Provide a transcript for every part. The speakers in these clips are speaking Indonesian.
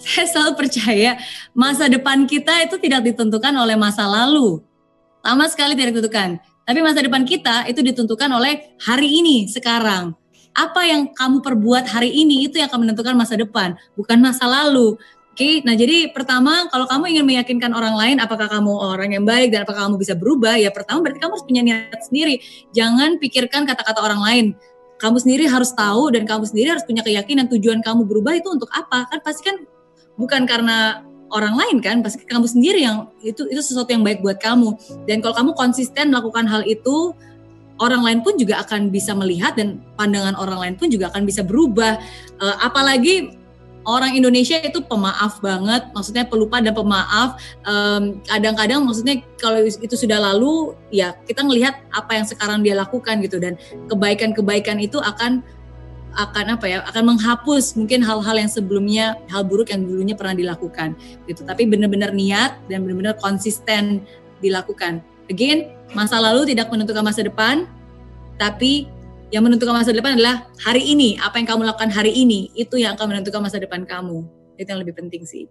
saya selalu percaya masa depan kita itu tidak ditentukan oleh masa lalu. Sama sekali tidak ditentukan. Tapi masa depan kita itu ditentukan oleh hari ini, sekarang. Apa yang kamu perbuat hari ini itu yang akan menentukan masa depan, bukan masa lalu. Oke, nah jadi pertama kalau kamu ingin meyakinkan orang lain apakah kamu orang yang baik dan apakah kamu bisa berubah, ya pertama berarti kamu harus punya niat sendiri. Jangan pikirkan kata-kata orang lain. Kamu sendiri harus tahu dan kamu sendiri harus punya keyakinan tujuan kamu berubah itu untuk apa? Kan pasti kan bukan karena orang lain kan, pasti kamu sendiri yang itu itu sesuatu yang baik buat kamu. Dan kalau kamu konsisten melakukan hal itu, orang lain pun juga akan bisa melihat dan pandangan orang lain pun juga akan bisa berubah. Uh, apalagi orang Indonesia itu pemaaf banget, maksudnya pelupa dan pemaaf. kadang-kadang um, maksudnya kalau itu sudah lalu, ya kita ngelihat apa yang sekarang dia lakukan gitu. Dan kebaikan-kebaikan itu akan akan apa ya akan menghapus mungkin hal-hal yang sebelumnya hal buruk yang dulunya pernah dilakukan gitu. Tapi benar-benar niat dan benar-benar konsisten dilakukan. Again masa lalu tidak menentukan masa depan tapi yang menentukan masa depan adalah hari ini, apa yang kamu lakukan hari ini, itu yang akan menentukan masa depan kamu. Itu yang lebih penting sih.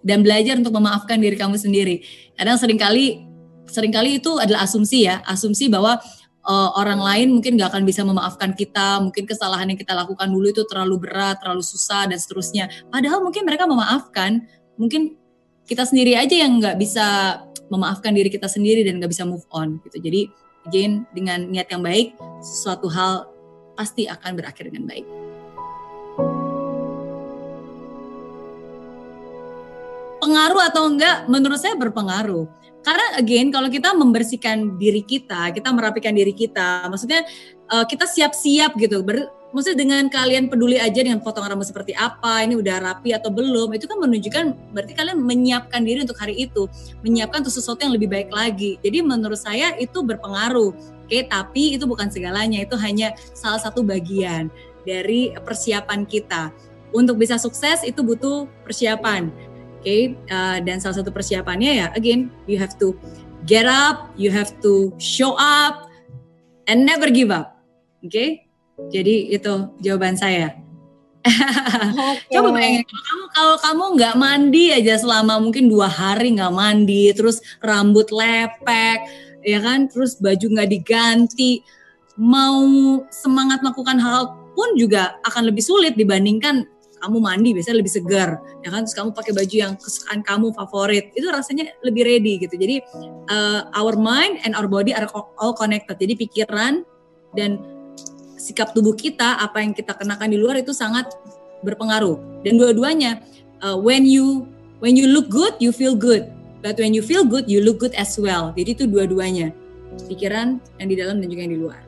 Dan belajar untuk memaafkan diri kamu sendiri. Kadang sering kali sering kali itu adalah asumsi ya, asumsi bahwa uh, orang lain mungkin gak akan bisa memaafkan kita, mungkin kesalahan yang kita lakukan dulu itu terlalu berat, terlalu susah dan seterusnya. Padahal mungkin mereka memaafkan, mungkin kita sendiri aja yang nggak bisa memaafkan diri kita sendiri dan nggak bisa move on gitu. Jadi again dengan niat yang baik sesuatu hal pasti akan berakhir dengan baik. Pengaruh atau enggak? Menurut saya berpengaruh. Karena again kalau kita membersihkan diri kita, kita merapikan diri kita, maksudnya uh, kita siap-siap gitu. Maksudnya dengan kalian peduli aja dengan potongan rambut seperti apa, ini udah rapi atau belum, itu kan menunjukkan berarti kalian menyiapkan diri untuk hari itu, menyiapkan untuk sesuatu yang lebih baik lagi. Jadi menurut saya itu berpengaruh. Oke, tapi itu bukan segalanya, itu hanya salah satu bagian dari persiapan kita. Untuk bisa sukses itu butuh persiapan. Oke, uh, dan salah satu persiapannya ya again you have to get up, you have to show up and never give up. Oke? Okay? Jadi itu jawaban saya. Okay. Coba bayangin kalau kamu kalau kamu nggak mandi aja selama mungkin dua hari nggak mandi, terus rambut lepek, ya kan, terus baju nggak diganti, mau semangat melakukan hal pun juga akan lebih sulit dibandingkan kamu mandi biasanya lebih segar ya kan terus kamu pakai baju yang kesukaan kamu favorit itu rasanya lebih ready gitu jadi uh, our mind and our body are all connected jadi pikiran dan sikap tubuh kita, apa yang kita kenakan di luar itu sangat berpengaruh. Dan dua-duanya, uh, when you when you look good, you feel good. But when you feel good, you look good as well. Jadi itu dua-duanya, pikiran yang di dalam dan juga yang di luar.